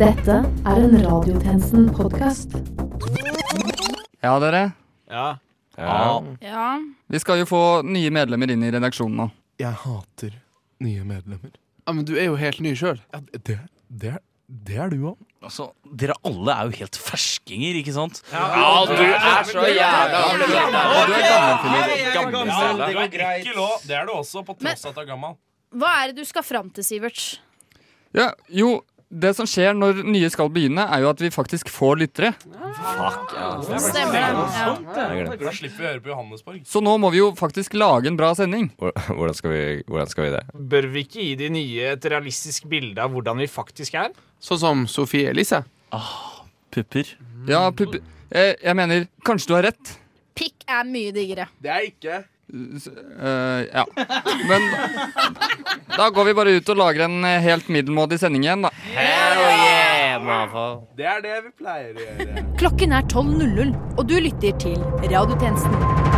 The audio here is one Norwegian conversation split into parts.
Dette er en Radiotjenesten-podkast. Ja, dere. Ja. Ja. ja. Vi skal jo få nye medlemmer inn i redaksjonen nå. Jeg hater nye medlemmer. ja, men du er jo helt ny sjøl. Ja, det, det, det er du òg. Altså, Dere alle er jo helt ferskinger, ikke sant? Ja, du er så jævla Du er. Gammel. Det går greit. Det er du også, på tross av at du er gammel. Hva er det du skal fram til, Sivert? Ja, jo, det som skjer når nye skal begynne, er jo at vi faktisk får lyttere. Fuck, ja. Stemmer det. Ja. Da slipper vi å høre på Johannesborg. Så nå må vi jo faktisk lage en bra sending. Hvordan skal vi, hvordan skal vi det? Bør vi ikke gi de nye et realistisk bilde av hvordan vi faktisk er? Sånn som Sofie Elise. Ah, Pupper? Ja, pupper. Jeg, jeg mener, kanskje du har rett. Pikk er mye diggere. Det er ikke. Uh, ja. Men da går vi bare ut og lager en eh, helt middelmådig sending igjen, da. Det er det vi pleier å gjøre. Klokken er 12.00, og du lytter til Radiotjenesten.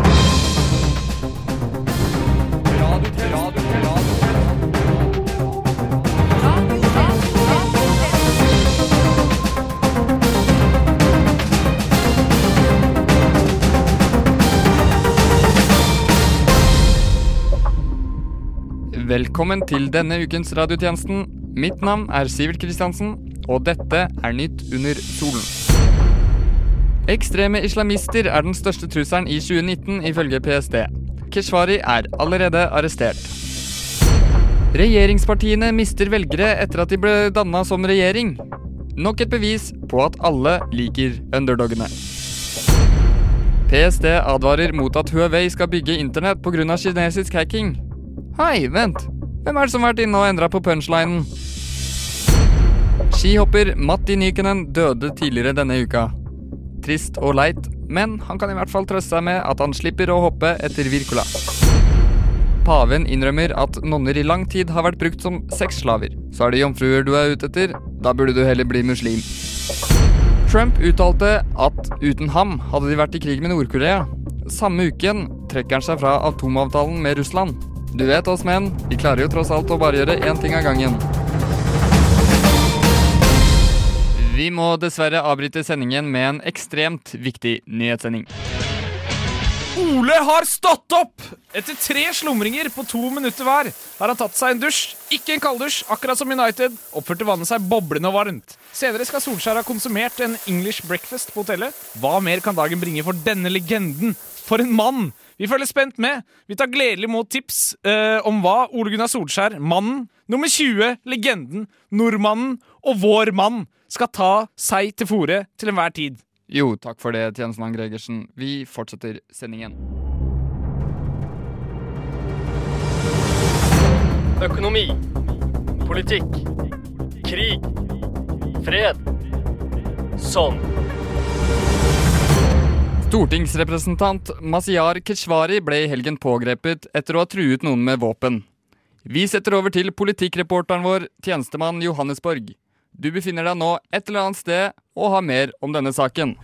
Velkommen til denne ukens radiotjenesten. Mitt navn er Sivert Kristiansen, og dette er Nytt under solen. Ekstreme islamister er den største trusselen i 2019, ifølge PST. Keshvari er allerede arrestert. Regjeringspartiene mister velgere etter at de ble danna som regjering. Nok et bevis på at alle liker underdogene. PST advarer mot at Huawei skal bygge internett pga. kinesisk hacking. Hei, vent. Hvem er det som har vært inne og endra på punchlinen? Skihopper Matti Nykenen døde tidligere denne uka. Trist og leit, men han kan i hvert fall trøste seg med at han slipper å hoppe etter Wirkola. Paven innrømmer at nonner i lang tid har vært brukt som sexslaver. Så er det jomfruer du er ute etter, da burde du heller bli muslim. Trump uttalte at uten ham hadde de vært i krig med Nord-Korea. Samme uken trekker han seg fra atomavtalen med Russland. Du vet oss menn, vi klarer jo tross alt å bare gjøre én ting av gangen. Vi må dessverre avbryte sendingen med en ekstremt viktig nyhetssending. Ole har stått opp! Etter tre slumringer på to minutter hver har han tatt seg en dusj. Ikke en kalddusj, akkurat som United. Oppførte vannet seg boblende og varmt. Senere skal Solskjær ha konsumert en English breakfast på hotellet. Hva mer kan dagen bringe for denne legenden? For en mann! Vi følger spent med. Vi tar gledelig imot tips eh, om hva Ole Gunnar Solskjær, mannen, nummer 20, legenden, nordmannen og vår mann skal ta seg til fore til enhver tid. Jo, takk for det, tjenestemann Gregersen. Vi fortsetter sendingen. Økonomi. Politikk. Krig. Fred. Sånn. Stortingsrepresentant Masiar Keshvari ble i helgen pågrepet etter å ha truet noen med våpen. Vi setter over til politikkreporteren vår, tjenestemann Johannesborg. Du befinner deg nå et eller annet sted og har mer om denne saken.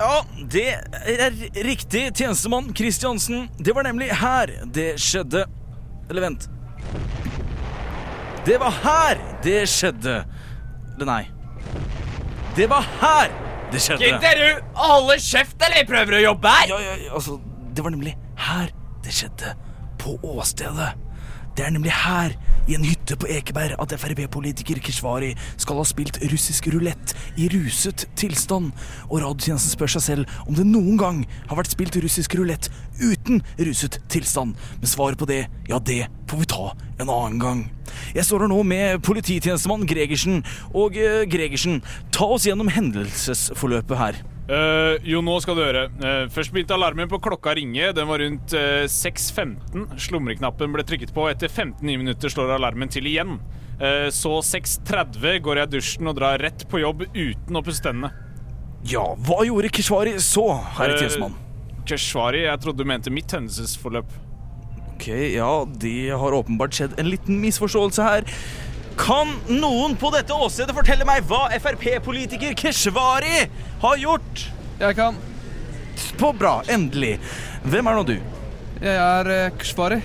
Ja, det er riktig, tjenestemann Kristiansen. Det var nemlig her det skjedde. Eller vent. Det var her det skjedde. Eller nei. Det var her det skjedde. dere holde kjeft, eller prøver å jobbe her? Ja, ja, ja, altså, det var nemlig her det skjedde. På åstedet. Det er nemlig her, i en hytte på Ekeberg, at Frp-politiker Keshvari skal ha spilt russisk rulett i ruset tilstand. Og radiotjenesten spør seg selv om det noen gang har vært spilt russisk rulett uten ruset tilstand. Men svaret på det, ja, det får vi ta en annen gang. Jeg står her nå med polititjenestemann Gregersen. Og eh, Gregersen, ta oss gjennom hendelsesforløpet her. Eh, jo, nå skal du høre. Uh, først begynte alarmen på klokka ringe. Den var rundt uh, 6.15. Slumreknappen ble trykket på. Etter 15 nye minutter slår alarmen til igjen. Eh, så 6.30 går jeg i dusjen og drar rett på jobb uten å pusse tennene. Ja, hva gjorde Keshvari så, herre Eh, tjenestemann? Keshvari, jeg trodde du mente mitt hendelsesforløp. Ok, ja, det har åpenbart skjedd en liten misforståelse her. Kan noen på dette åstedet fortelle meg hva Frp-politiker Keshvari har gjort? Jeg kan. På bra, endelig. Hvem er nå du? Jeg er eh, Keshvari.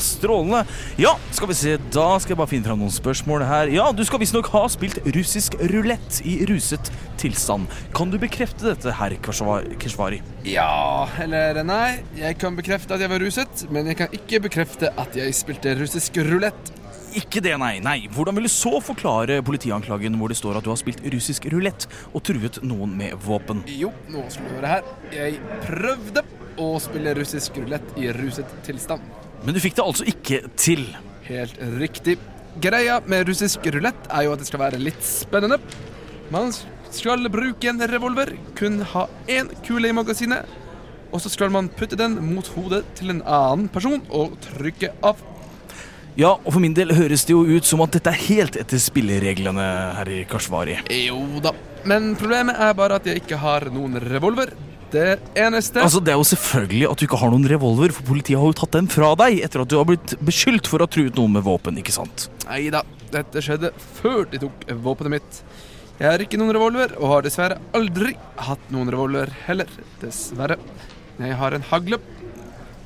Strålende. Ja, skal vi se, da skal jeg bare finne fram noen spørsmål her. Ja, du skal visstnok ha spilt russisk rulett i ruset tilstand. Kan du bekrefte dette, herr Keshvari? Ja, eller nei. Jeg kan bekrefte at jeg var ruset, men jeg kan ikke bekrefte at jeg spilte russisk rulett. Ikke det, nei. nei. Hvordan vil du så forklare politianklagen hvor det står at du har spilt russisk rulett og truet noen med våpen? Jo, nå skal du høre her. Jeg prøvde å spille russisk rulett i ruset tilstand. Men du fikk det altså ikke til. Helt riktig. Greia med russisk rulett er jo at det skal være litt spennende. Man skal bruke en revolver, kun ha én kule i magasinet. Og så skal man putte den mot hodet til en annen person og trykke av. Ja, og for min del høres det jo ut som at dette er helt etter spillereglene, her i Kashvari. Jo da. Men problemet er bare at jeg ikke har noen revolver. Det eneste Altså, Det er jo selvfølgelig at du ikke har noen revolver, for politiet har jo tatt den fra deg etter at du har blitt beskyldt for å ha truet noen med våpen, ikke sant? Nei da, dette skjedde før de tok våpenet mitt. Jeg har ikke noen revolver, og har dessverre aldri hatt noen revolver heller. Dessverre. Jeg har en hagle.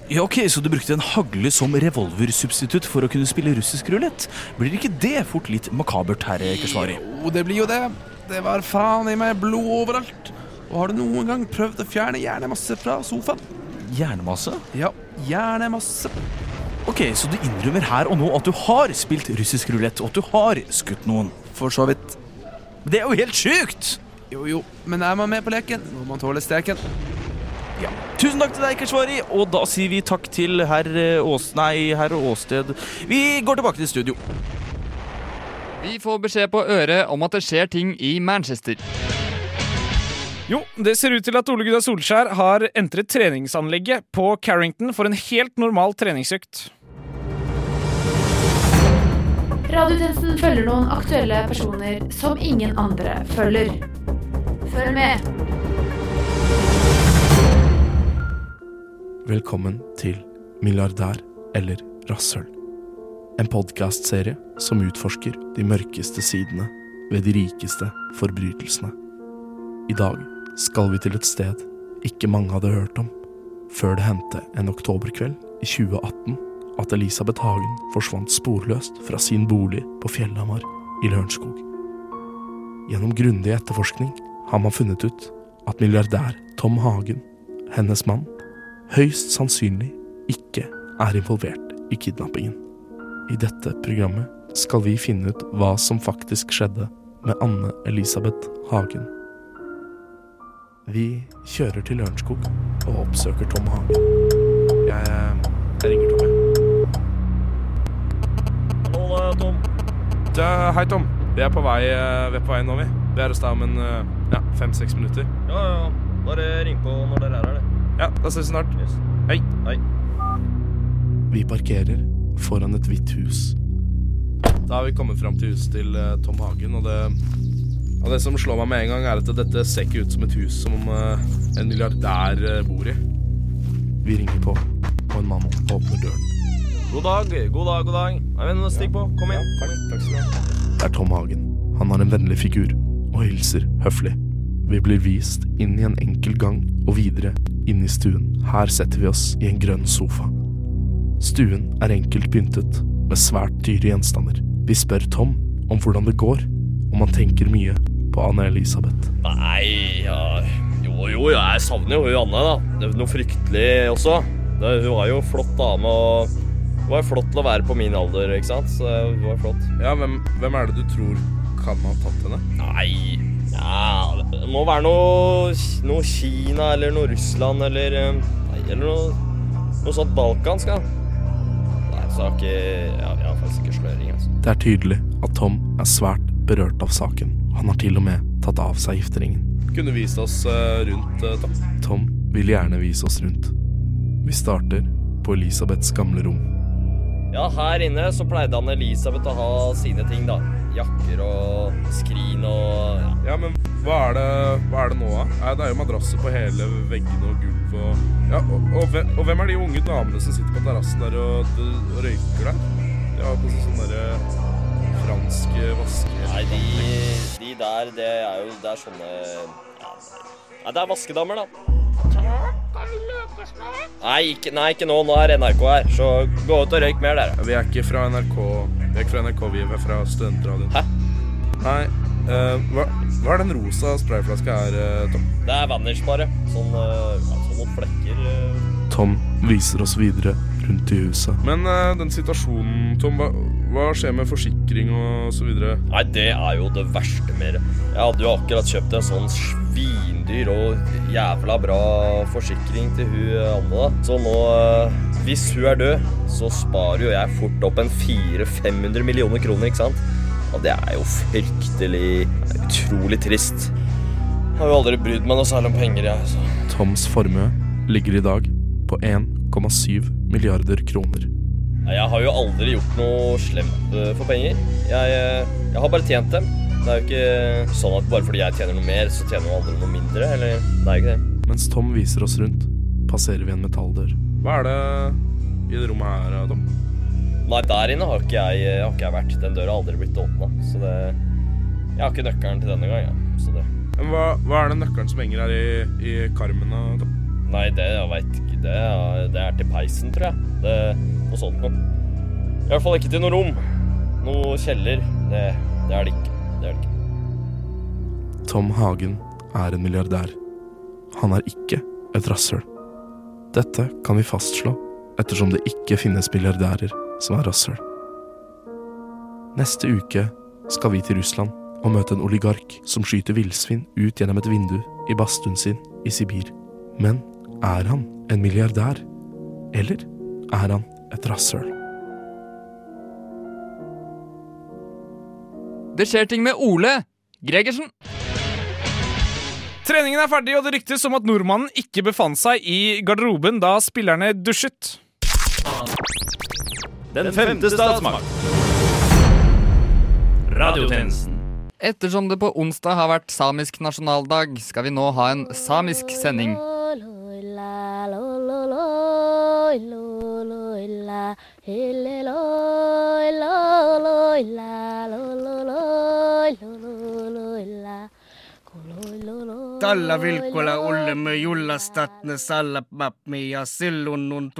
Ja, ok, Så du brukte en hagle som revolversubstitutt for å kunne spille russisk rulett? Blir ikke det fort litt makabert, herre Keshvari? Jo, det blir jo det. Det var faen i meg blod overalt. Og har du noen gang prøvd å fjerne hjernemasse fra sofaen? Hjernemasse? Ja, hjernemasse. Ok, Så du innrømmer her og nå at du har spilt russisk rulett, og at du har skutt noen? For så vidt. Det er jo helt sjukt! Jo jo, men er man med på leken, må man tåle steken. Tusen takk til deg, Keshvari, og da sier vi takk til herr eh, Ås... Nei, herr Åsted. Vi går tilbake til studio. Vi får beskjed på øret om at det skjer ting i Manchester. Jo, det ser ut til at Ole Gunnar Solskjær har entret treningsanlegget på Carrington for en helt normal treningsøkt. Radiotjenesten følger noen aktuelle personer som ingen andre følger. Følg med. Velkommen til Milliardær eller rasshøl. En podkastserie som utforsker de mørkeste sidene ved de rikeste forbrytelsene. I dag skal vi til et sted ikke mange hadde hørt om, før det hendte en oktoberkveld i 2018 at Elisabeth Hagen forsvant sporløst fra sin bolig på Fjellhamar i Lørenskog. Gjennom grundig etterforskning har man funnet ut at milliardær Tom Hagen, hennes mann, høyst sannsynlig ikke er involvert i kidnappingen. I dette programmet skal vi finne ut hva som faktisk skjedde med Anne Elisabeth Hagen. Vi kjører til Lørenskog og oppsøker Tom Hagen. Jeg, eh, jeg ringer Tom, jeg. Hallo, er Tom. Ja, hei, Tom. Vi er på vei, eh, vi er på vei nå, vi. Vi er hos deg om en eh, ja, fem-seks minutter. Ja, ja. Bare ring på når dere er her, det. Ja, da ses vi snart. Yes. Hei. Hei. Vi parkerer foran et hvitt hus. Da har vi kommet fram til huset til eh, Tom Hagen, og det, og det som slår meg med en gang, er at dette ser ikke ut som et hus som eh, en milliardær eh, bor i. Vi ringer på, og en mann åpner døren. God dag, god dag, god dag. Nei, Stikk på. Kom inn. Takk, takk skal du ha. Det er Tom Hagen. Han har en vennlig figur og hilser høflig. Vi blir vist inn i en enkel gang og videre inn i stuen. Her setter vi oss i en grønn sofa. Stuen er enkelt pyntet med svært dyre gjenstander. Vi spør Tom om hvordan det går, om han tenker mye på Anne Elisabeth. Nei, ja Jo, jo, jeg savner jo hun Anne, da. Det er noe fryktelig også. Det, hun var jo flott dame, og hun var jo flott til å være på min alder, ikke sant. Så hun var flott. Ja, hvem, hvem er det du tror kan ha tatt henne? Nei Ja, det må være noe, noe Kina eller noe Russland eller eh, Nei, eller noe, noe sånt balkansk, da. Nei, så har ikke Ja, jeg har faktisk ikke sløring, altså. Det er tydelig at Tom er svært berørt av saken. Han har til og med tatt av seg gifteringen. Kunne vist oss eh, rundt, eh, Tom? Tom vil gjerne vise oss rundt. Vi starter på Elisabeths gamle rom. Ja, her inne så pleide han Elisabeth å ha sine ting, da. Jakker og skrin og ja. Ja, men hva er det, hva er det nå, da? Nei, Det er jo madrasser på hele veggene og gulv og Ja, og, og, hvem, og hvem er de unge damene som sitter på terrassen der og, og røyker der? De har på seg sånne derre franske vasker... Nei, de, de der, det er jo Det er sånne ja, det er vaskedamer, da. Nei ikke, nei, ikke nå. Nå er NRK her. Så gå ut og røyk mer, dere. Vi er ikke fra NRK, vi er ikke fra NRK, vi er fra Studentradioen. Hæ? Nei, uh, hva, hva er den rosa sprayflaska her, eh, Tom? Det er Vanish, bare. Sånn, uh, ja, sånn noen flekker. Tom viser oss videre rundt i huset. Men den situasjonen, Tom, hva, hva skjer med forsikring og så videre? Nei, det er jo det verste med det. Jeg hadde jo akkurat kjøpt en sånn svindyr og jævla bra forsikring til hun Anne, da. Så nå, eh, hvis hun er død, så sparer jo jeg fort opp en 400-500 millioner kroner, ikke sant? Og det er jo fryktelig Utrolig trist. Jeg har jo aldri brydd meg noe særlig om penger, jeg. Så. Toms formue ligger i dag på 1,7 milliarder kroner. Jeg har jo aldri gjort noe slemt eh, for penger. Jeg, eh, jeg har bare tjent dem. Det er jo ikke sånn at bare fordi jeg tjener noe mer, så tjener aldri noe mindre. Eller det er jo ikke det. Mens Tom viser oss rundt, passerer vi en metalldør. Hva er det i det rommet her, Tom? Nei, der inne har ikke jeg, har ikke jeg vært. Den døra har aldri blitt åpna. Så det Jeg har ikke nøkkelen til denne gang, ja. Så det Men Hva, hva er den nøkkelen som henger her i, i karmen? da, Tom? Nei, det jeg veit ikke. Det er, det er til peisen, tror jeg. Det, noe sånt noe. I hvert fall ikke til noe rom. Noe kjeller. Det, det er det ikke. Det er det ikke. Tom Hagen er en milliardær. Han er ikke et rasshøl. Dette kan vi fastslå ettersom det ikke finnes milliardærer som er rasshøl. Neste uke skal vi til Russland og møte en oligark som skyter villsvin ut gjennom et vindu i badstuen sin i Sibir. Men er han en milliardær? Eller er han et rasshøl? Det skjer ting med Ole Gregersen. Treningen er ferdig, og det ryktes om at nordmannen ikke befant seg i garderoben da spillerne dusjet. Den femte statsmakt. Radiotjenesten. Ettersom det på onsdag har vært samisk nasjonaldag, skal vi nå ha en samisk sending. Tällä vilkulla ullemme jullastatne sallapmapmi ja silloin nun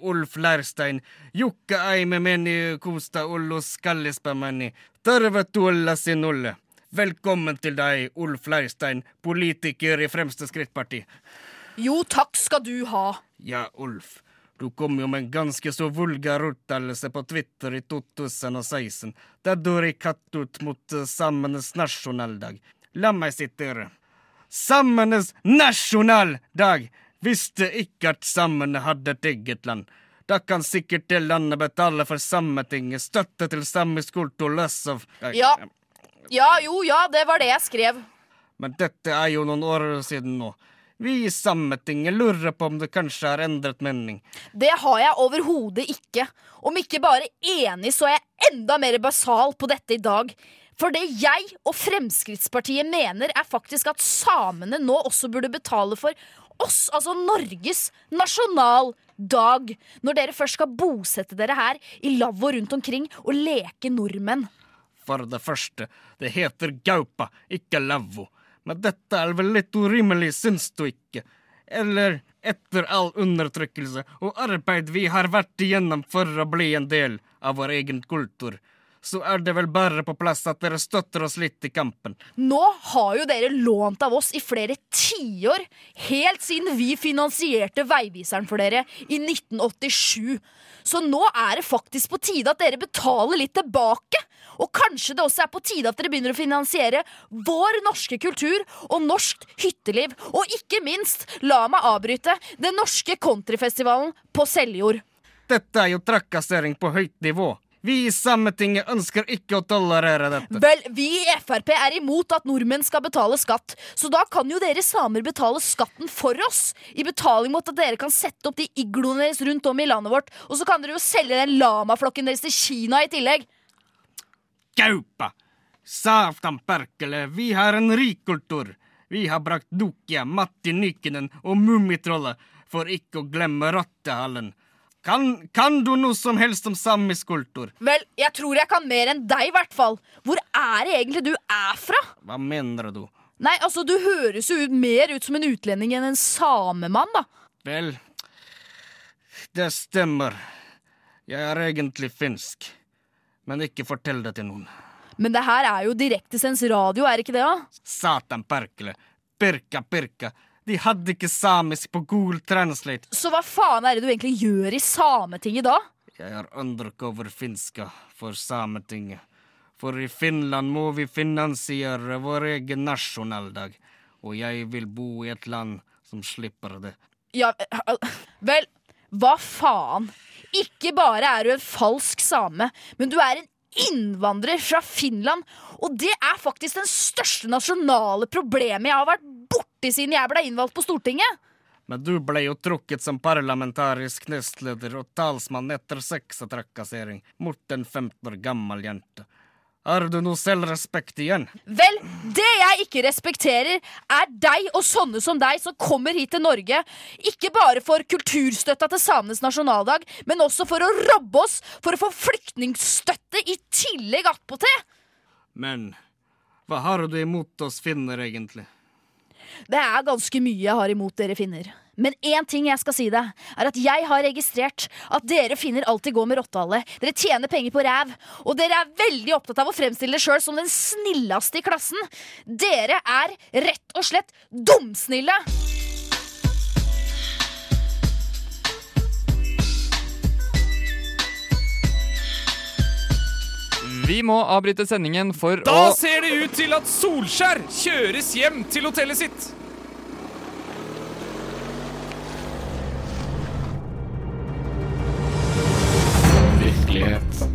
Ulf Lärstein, Jukka Aime meni kuusta Ullus Kallispämäni. Tervetuloa sinulle. Velkommen til deg, Ulf Leirstein, politiker i Fremste Skrittparti. Jo, takk skal du ha. Ja, Ulf. Du kom jo med en ganske så vulgær uttalelse på Twitter i 2016, der du rikket ut mot eh, samenes nasjonaldag. La meg sitere. Samenes nasjonaldag! Visste ikke at samene hadde et eget land. Da kan sikkert det landet betale for Sametinget, støtte til samisk kultur, less of Ja. Ja, jo, ja, det var det jeg skrev. Men dette er jo noen år siden nå. Vi i Sametinget lurer på om det kanskje har endret mening. Det har jeg overhodet ikke. Om ikke bare enig, så er jeg enda mer basal på dette i dag. For det jeg og Fremskrittspartiet mener, er faktisk at samene nå også burde betale for oss, altså Norges nasjonaldag. Når dere først skal bosette dere her i lavvo rundt omkring og leke nordmenn. For det første, det heter gaupa, ikke lavvo. Men dette er vel litt urimelig, syns du ikke? Eller, etter all undertrykkelse og arbeid vi har vært igjennom for å bli en del av vår egen kultur, så er det vel bare på plass at dere støtter oss litt i kampen. Nå har jo dere lånt av oss i flere tiår, helt siden vi finansierte Veiviseren for dere i 1987. Så nå er det faktisk på tide at dere betaler litt tilbake. Og kanskje det også er på tide at dere begynner å finansiere vår norske kultur og norsk hytteliv. Og ikke minst, la meg avbryte, den norske countryfestivalen på Seljord. Dette er jo trakassering på høyt nivå. Vi i Sametinget ønsker ikke å tolerere dette. Vel, vi i Frp er imot at nordmenn skal betale skatt, så da kan jo dere samer betale skatten for oss, i betaling mot at dere kan sette opp de igloene deres rundt om i landet vårt, og så kan dere jo selge den lamaflokken deres til Kina i tillegg. Gaupa! Saftan perkele, vi har en rik kultur. Vi har brakt Dukia, Matti Nykinen og Mummitrollet, for ikke å glemme Rottehallen. Kan, kan du noe som helst om samisk kultur? Vel, jeg tror jeg kan mer enn deg, i hvert fall. Hvor er det egentlig du er fra? Hva mener du? Nei, altså, du høres jo ut, mer ut som en utlending enn en samemann, da. Vel, det stemmer. Jeg er egentlig finsk. Men ikke fortell det til noen. Men det her er jo direktesens radio, er ikke det? da? Satan perkele. Pirka, pirka. De hadde ikke samisk på Google Translate. Så hva faen er det du egentlig gjør i Sametinget da? Jeg er undercover finska for Sametinget. For i Finland må vi finansiere vår egen nasjonaldag. Og jeg vil bo i et land som slipper det. Ja, vel, hva faen? Ikke bare er du en falsk same, men du er en innvandrer fra Finland. Og det er faktisk den største nasjonale problemet jeg har vært borti siden jeg ble innvalgt på Stortinget. Men du ble jo trukket som parlamentarisk nestleder og talsmann etter sextrakassering mot en 15 år gammel jente. Har du noe selvrespekt igjen? Vel, det jeg ikke respekterer, er deg og sånne som deg som kommer hit til Norge, ikke bare for kulturstøtta til samenes nasjonaldag, men også for å robbe oss for å få flyktningstøtte i tillegg attpåtil. Men hva har du imot oss finner, egentlig? Det er ganske mye jeg har imot dere finner. Men én ting jeg skal si deg, er at jeg har registrert at dere finner alltid går med rottehale. Dere tjener penger på ræv, og dere er veldig opptatt av å fremstille dere sjøl som den snilleste i klassen. Dere er rett og slett dumsnille! Vi må avbryte sendingen for Da å ser det ut til at Solskjær kjøres hjem til hotellet sitt.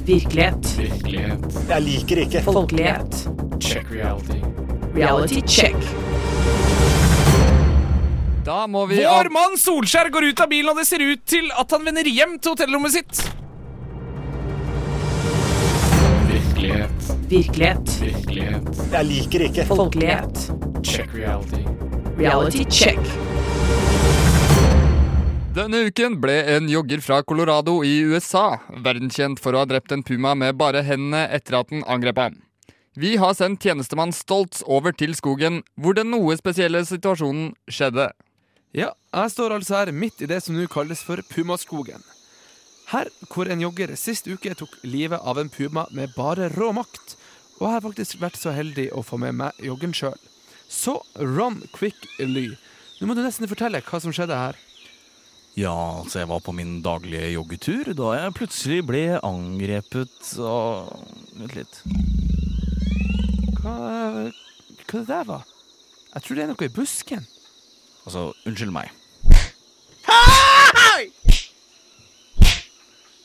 Virkelighet. Virkelighet. Jeg liker ikke. Folkelighet. Check reality. Reality check. Da må vi Vår mann Solskjær går ut av bilen, og det ser ut til at han vender hjem til hotellrommet sitt. Virkelighet. Virkelighet. Virkelighet. Jeg liker ikke. Folkelighet. Check reality. Reality check. Denne uken ble en jogger fra Colorado i USA verdenskjent for å ha drept en puma med bare hendene etter at den angrep ham. Vi har sendt tjenestemann Stoltz over til skogen, hvor den noe spesielle situasjonen skjedde. Ja, jeg står altså her midt i det som nå kalles for Pumaskogen. Her hvor en jogger sist uke tok livet av en puma med bare rå makt. Og jeg har faktisk vært så heldig å få med meg joggen sjøl. Så Ron Lee. nå må du nesten fortelle hva som skjedde her. Ja, altså jeg var på min daglige joggetur da jeg plutselig ble angrepet av Vent litt. Hva, hva det der var? Jeg tror det er noe i busken. Altså, unnskyld meg.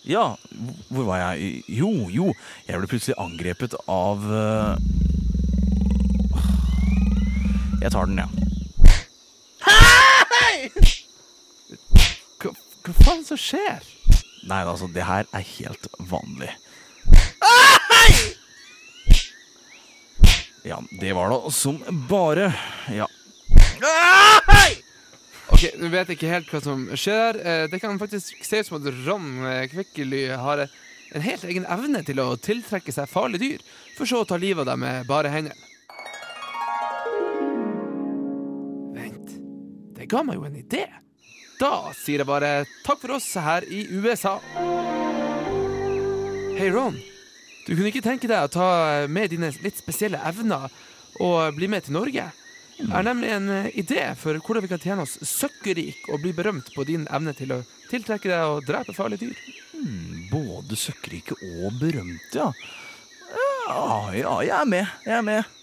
Ja, hvor- var jeg? Jo, jo, jeg ble plutselig angrepet av eh, Jeg tar den, ja. Hva, faen som skjer? Nei, altså, det her er helt vanlig. Ja, det var da som bare Ja. Ok, Nå vet ikke helt hva som skjer. Det kan faktisk se ut som at Ron Kvikkely har en helt egen evne til å tiltrekke seg farlige dyr, for så å ta livet av dem med bare hendene. Vent, det ga meg jo en idé. Da sier jeg bare takk for oss her i USA. Hei, Ron. Du kunne ikke tenke deg å ta med dine litt spesielle evner og bli med til Norge? Jeg har nemlig en idé for hvordan vi kan tjene oss søkkrik og bli berømt på din evne til å tiltrekke deg og drepe farlige dyr. Hmm, både søkkrike og berømte, ja. Ja, ja, jeg er med. Jeg er med.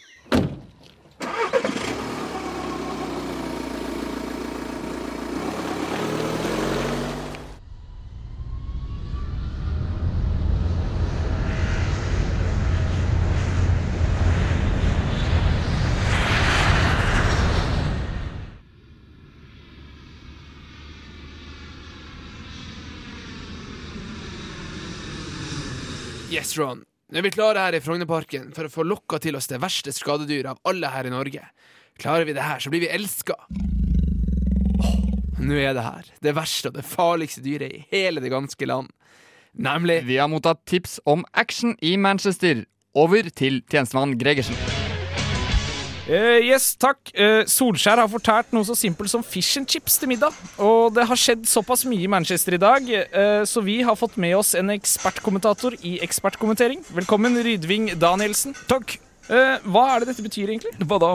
Yes, Ron. Nå er vi klare her i Frognerparken for å få lokka til oss det verste skadedyret av alle her i Norge. Klarer vi det her, så blir vi elska. Nå er det her. Det verste og det farligste dyret i hele det ganske land. Nemlig Vi har mottatt tips om action i Manchester. Over til tjenestemann Gregersen. Eh, yes, takk. Uh, Solskjær har fortært noe så simpelt som fish and chips til middag. Og det har skjedd såpass mye i Manchester i dag, uh, så vi har fått med oss en ekspertkommentator i ekspertkommentering. Velkommen, Rydving Danielsen. Takk. Hva er det dette betyr, egentlig? Hva da?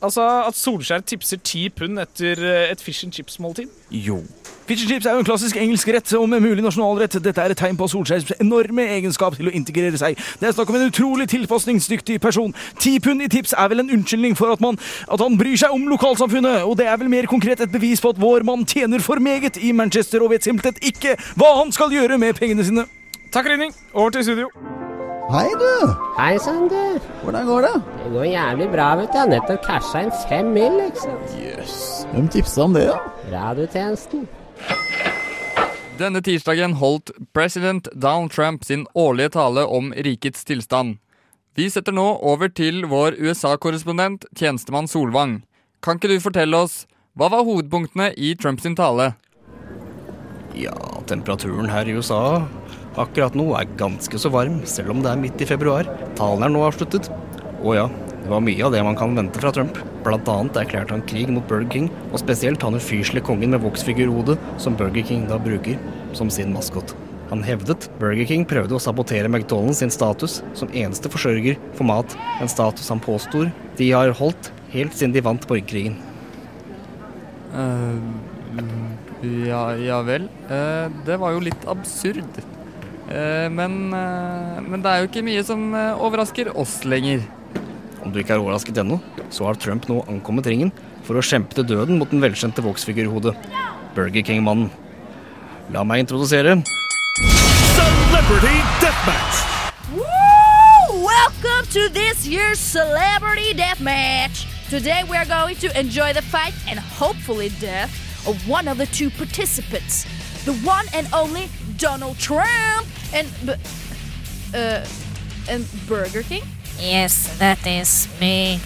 Altså At Solskjær tipser ti pund etter eh, et fish and chips-måltid? Jo. Fish and chips er jo en klassisk engelsk rett, og med mulig nasjonalrett. Dette er et tegn på Solskjærs enorme egenskap til å integrere seg. Det er snakk om en utrolig tilpasningsdyktig person. Ti pund i tips er vel en unnskyldning for at, man, at han bryr seg om lokalsamfunnet, og det er vel mer konkret et bevis på at vår mann tjener for meget i Manchester og vet simpelthen ikke hva han skal gjøre med pengene sine. Takk, Rinning. Over til studio. Hei, du. Hei sann, du. Hvordan går det? Det går jævlig bra, vet du. Jeg har nettopp casha inn fem mil, liksom. Jøss. Hvem tipsa om det, da? Radiotjenesten. Denne tirsdagen holdt president Donald Trump sin årlige tale om rikets tilstand. Vi setter nå over til vår USA-korrespondent, tjenestemann Solvang. Kan ikke du fortelle oss hva var hovedpunktene i Trumps tale? Ja, temperaturen her i USA akkurat nå er ganske så varm, selv om det er midt i februar. Talen er nå avsluttet. Å ja, det var mye av det man kan vente fra Trump. Blant annet erklærte han krig mot Burger King, og spesielt han ufyselige kongen med voksfigurhode, som Burger King da bruker som sin maskot. Han hevdet Burger King prøvde å sabotere McDonald's sin status som eneste forsørger for mat, en status han påstår de har holdt helt siden de vant borgerkrigen. Uh, ja, ja vel. Uh, det var jo litt absurd. Eh, men, eh, men det er jo ikke mye som eh, overrasker oss lenger. Om du ikke er overrasket ennå, så har Trump nå ankommet ringen for å kjempe til døden mot den velkjente voksfigurhodet, Burger King-mannen. La meg introdusere Celebrity Deathmatch! Woo! Welcome to this year's Celebrity Deathmatch. Today we are going to enjoy the fight and hopefully death of one of the two participants, the one and only Donald Trump and uh, and Burger King. Yes, that is me.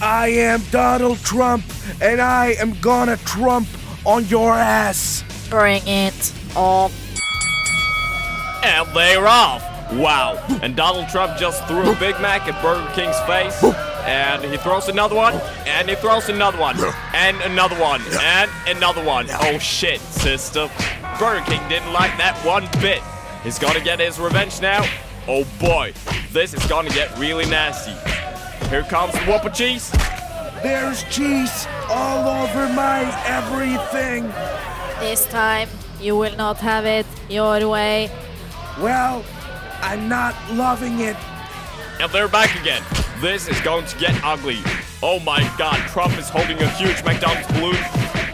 I am Donald Trump, and I am gonna Trump on your ass. Bring it on. And they're off. Wow. And Donald Trump just threw a Big Mac at Burger King's face. And he throws another one. And he throws another one. And another one. And another one. Oh shit, sister. Burger King didn't like that one bit. He's gonna get his revenge now. Oh boy, this is gonna get really nasty. Here comes the Whopper cheese. There's cheese all over my everything. This time, you will not have it your way. Well, I'm not loving it. And they're back again. This is going to get ugly. Oh my god, Trump is holding a huge McDonald's balloon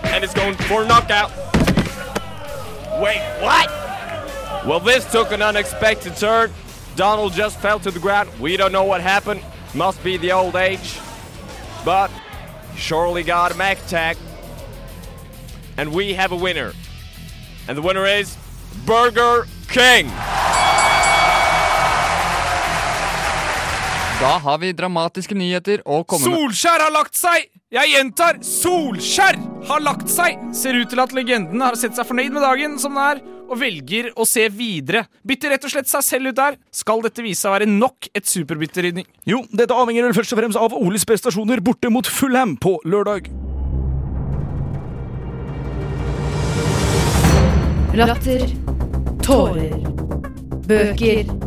and is going for a knockout. Wait, what? Well, this took an unexpected turn. Donald just fell to the ground. We don't know what happened. Must be the old age. But surely got a Mac attack. And we have a winner. And the winner is Burger King. Da har vi dramatiske nyheter og komme med Solskjær har lagt seg! Jeg gjentar, Solskjær har lagt seg! Ser ut til at legenden har sett seg fornøyd med dagen som den er, og velger å se videre. Bytter rett og slett seg selv ut der. Skal dette vise seg å være nok et superbytterydning? Jo, dette avhenger vel først og fremst av Olis prestasjoner borte mot Fulham på lørdag. Latter. Tårer. Bøker.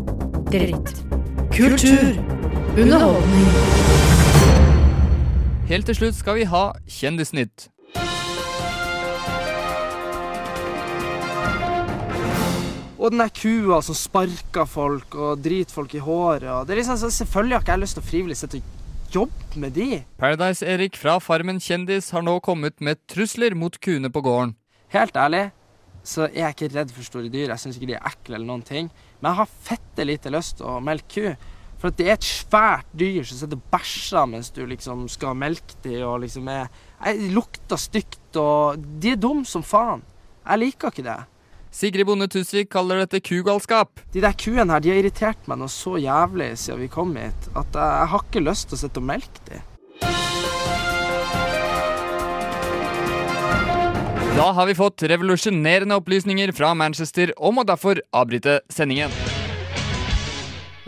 Dritt. Kultur. Underholdning. Helt til slutt skal vi ha Kjendisnytt. Og den der kua som sparker folk og driter folk i håret. Og det er liksom, selvfølgelig har ikke jeg lyst til å frivillig sitte og jobbe med de. Paradise-Erik fra Farmen kjendis har nå kommet med trusler mot kuene på gården. Helt ærlig så er jeg ikke redd for store dyr. Jeg syns ikke de er ekle eller noen ting. Men jeg har fette lite lyst til å melke ku. For det er et svært dyr som sitter og bæsjer mens du liksom skal melke de, og liksom er jeg, Lukter stygt, og De er dumme som faen. Jeg liker ikke det. Sigrid Bonde Tusvik kaller dette kugalskap. De der kuene her de har irritert meg noe så jævlig siden vi kom hit, at jeg har ikke lyst til å sitte og melke de. Da har vi fått revolusjonerende opplysninger fra Manchester og må derfor avbryte sendingen.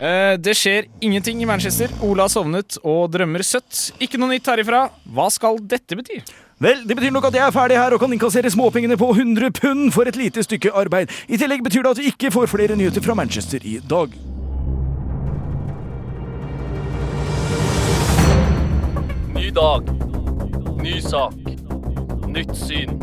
Eh, det skjer ingenting i Manchester. Ola har sovnet og drømmer søtt. Ikke noe nytt herifra. Hva skal dette bety? Vel, det betyr nok at jeg er ferdig her og kan innkassere småpengene på 100 pund for et lite stykke arbeid. I tillegg betyr det at vi ikke får flere nyheter fra Manchester i dag. Ny dag. Ny sak. Nytt syn.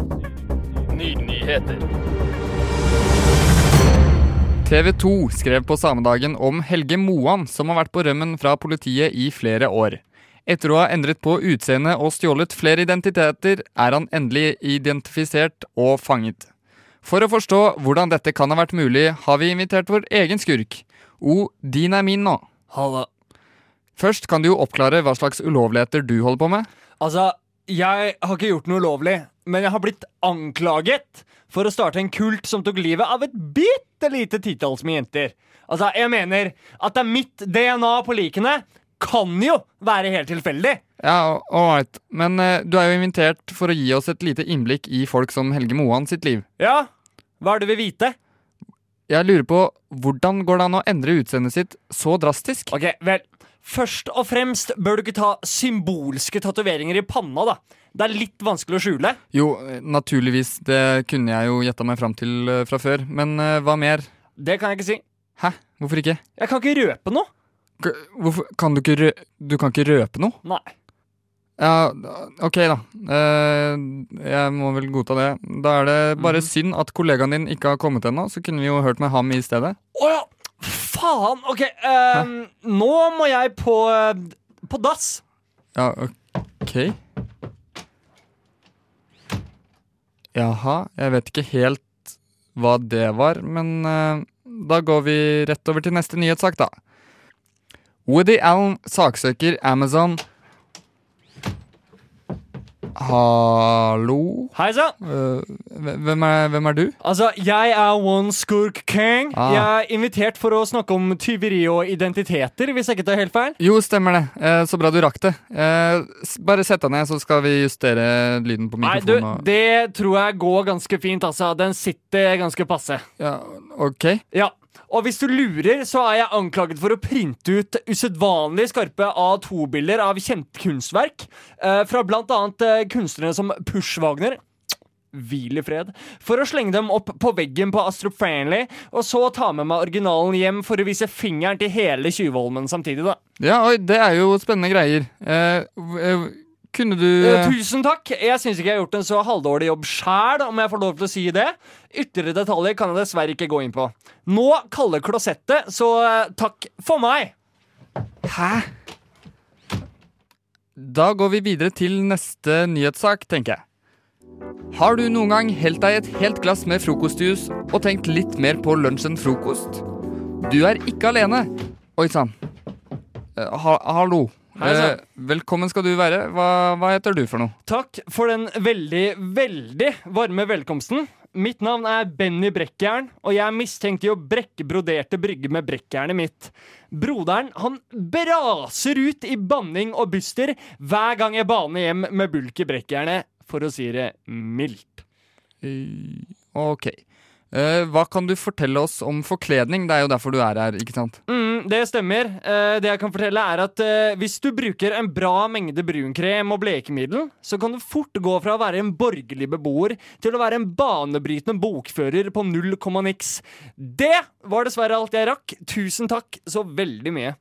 TV 2 skrev på samedagen om Helge Moan, som har vært på rømmen fra politiet i flere år. Etter å ha endret på utseende og stjålet flere identiteter, er han endelig identifisert og fanget. For å forstå hvordan dette kan ha vært mulig, har vi invitert vår egen skurk. O din er min nå. Halla. Først kan du jo oppklare hva slags ulovligheter du holder på med. Altså, jeg har ikke gjort noe ulovlig, men jeg har blitt anklaget for å starte en kult som tok livet av et bitte lite titalls med jenter. Altså, jeg mener at det er mitt DNA på likene kan jo være helt tilfeldig. Ja, ålreit. Men uh, du er jo invitert for å gi oss et lite innblikk i folk som Helge Moan sitt liv. Ja, hva er det du vil vite? Jeg lurer på hvordan går det an å endre utseendet sitt så drastisk? Ok, vel, Først og fremst bør du ikke ta symbolske tatoveringer i panna. da Det er litt vanskelig å skjule. Jo, naturligvis. Det kunne jeg jo gjetta meg fram til eh, fra før. Men uh, hva mer? Det kan jeg ikke si. Hæ? Hvorfor ikke? Jeg kan ikke røpe noe. K hvorfor kan du ikke rø Du kan ikke røpe noe? Nei. Ja, ok da. Eh, jeg må vel godta det. Da er det bare mm. synd at kollegaen din ikke har kommet ennå, så kunne vi jo hørt med ham i stedet. Å ja! Faen! OK, eh, nå må jeg på eh, på dass. Ja, ok. Jaha, jeg vet ikke helt hva det var, men uh, da går vi rett over til neste nyhetssak, da. Woody Allen saksøker Amazon Hallo? Hei sann! Eh, hvem, hvem er du? Altså, jeg er One Skurk King. Ah. Jeg er invitert for å snakke om tyveri og identiteter, hvis jeg ikke tar helt feil. Jo, stemmer det. Eh, så bra du rakk det. Eh, bare sett deg ned, så skal vi justere lyden på mikrofonen. Nei, du, det tror jeg går ganske fint, altså. Den sitter ganske passe. Ja, ok. Ja. Og hvis du lurer, så er jeg anklaget for å printe ut usedvanlig skarpe A2-bilder av kjent kunstverk eh, fra annet eh, kunstnere som Pushwagner. Hvil i fred. For å slenge dem opp på veggen på Astrup Fearnley, og så ta med meg originalen hjem for å vise fingeren til hele Tjuvholmen samtidig, da. Ja, oi, det er jo spennende greier. Eh, eh, kunne du uh, tusen takk. Jeg syns ikke jeg har gjort en så halvdårlig jobb sjæl, om jeg får lov til å si det. Ytterligere detaljer kan jeg dessverre ikke gå inn på. Nå kaller klosettet, så eh, takk for meg. Hæ? Da går vi videre til neste nyhetssak, tenker jeg. Har du noen gang helt deg et helt glass med frokostjus og tenkt litt mer på lunsj enn frokost? Du er ikke alene. Oi sann. Eh, ha, hallo. Hei. Eh, velkommen skal du være. Hva, hva heter du for noe? Takk for den veldig, veldig varme velkomsten. Mitt navn er Benny Brekkjern, og jeg mistenkte jo brekkbroderte brygge brekke broderte brygger med brekkjernet mitt. Broderen han braser ut i banning og buster hver gang jeg baner hjem med bulk i brekkjernet, for å si det mildt. Eh, ok. Eh, hva kan du fortelle oss om forkledning? Det er jo derfor du er her, ikke sant? Mm, det stemmer. Eh, det jeg kan fortelle er at eh, Hvis du bruker en bra mengde brunkrem og blekemiddel, så kan du fort gå fra å være en borgerlig beboer til å være en banebrytende bokfører på null komma niks. Det var dessverre alt jeg rakk. Tusen takk så veldig mye.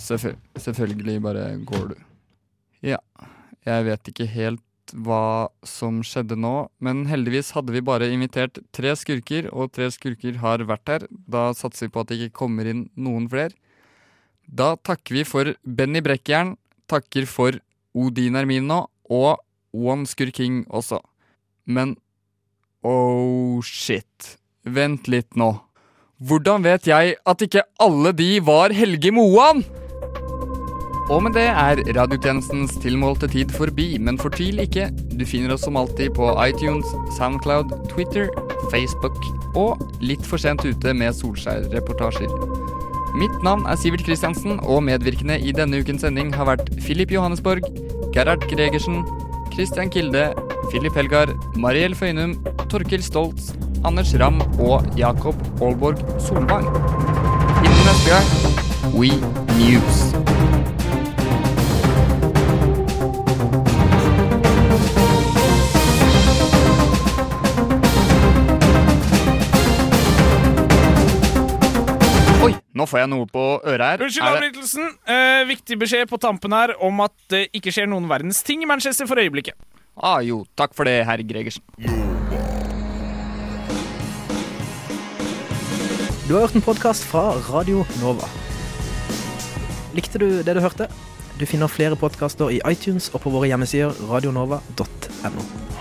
Selvfø selvfølgelig bare går du. Ja, jeg vet ikke helt hva som skjedde nå, men heldigvis hadde vi bare invitert tre skurker, og tre skurker har vært her. Da satser vi på at det ikke kommer inn noen flere. Da takker vi for Benny Brekkjern, takker for Odin Ermino og One Skurking også. Men oh shit, vent litt nå. Hvordan vet jeg at ikke alle de var Helge Moan? Og med det er radiotjenestens tilmålte tid forbi, men fortvil ikke. Du finner oss som alltid på iTunes, Soundcloud, Twitter, Facebook og litt for sent ute med Solskjær-reportasjer. Mitt navn er Sivert Kristiansen, og medvirkende i denne ukens sending har vært Filip Johannesborg, Gerhard Gregersen, Christian Kilde, Filip Helgar, Mariell Føynum, Torkil Stoltz, Anders Ramm og Jakob Aalborg Solvang. Innen neste gang We News. Nå får jeg noe på øret her. Unnskyld avbrytelsen. Eh, viktig beskjed på tampen her om at det ikke skjer noen verdens ting i Manchester for øyeblikket. Ah, jo, takk for det, herr Gregersen. Du har hørt en podkast fra Radio Nova. Likte du det du hørte? Du finner flere podkaster i iTunes og på våre hjemmesider radionova.no.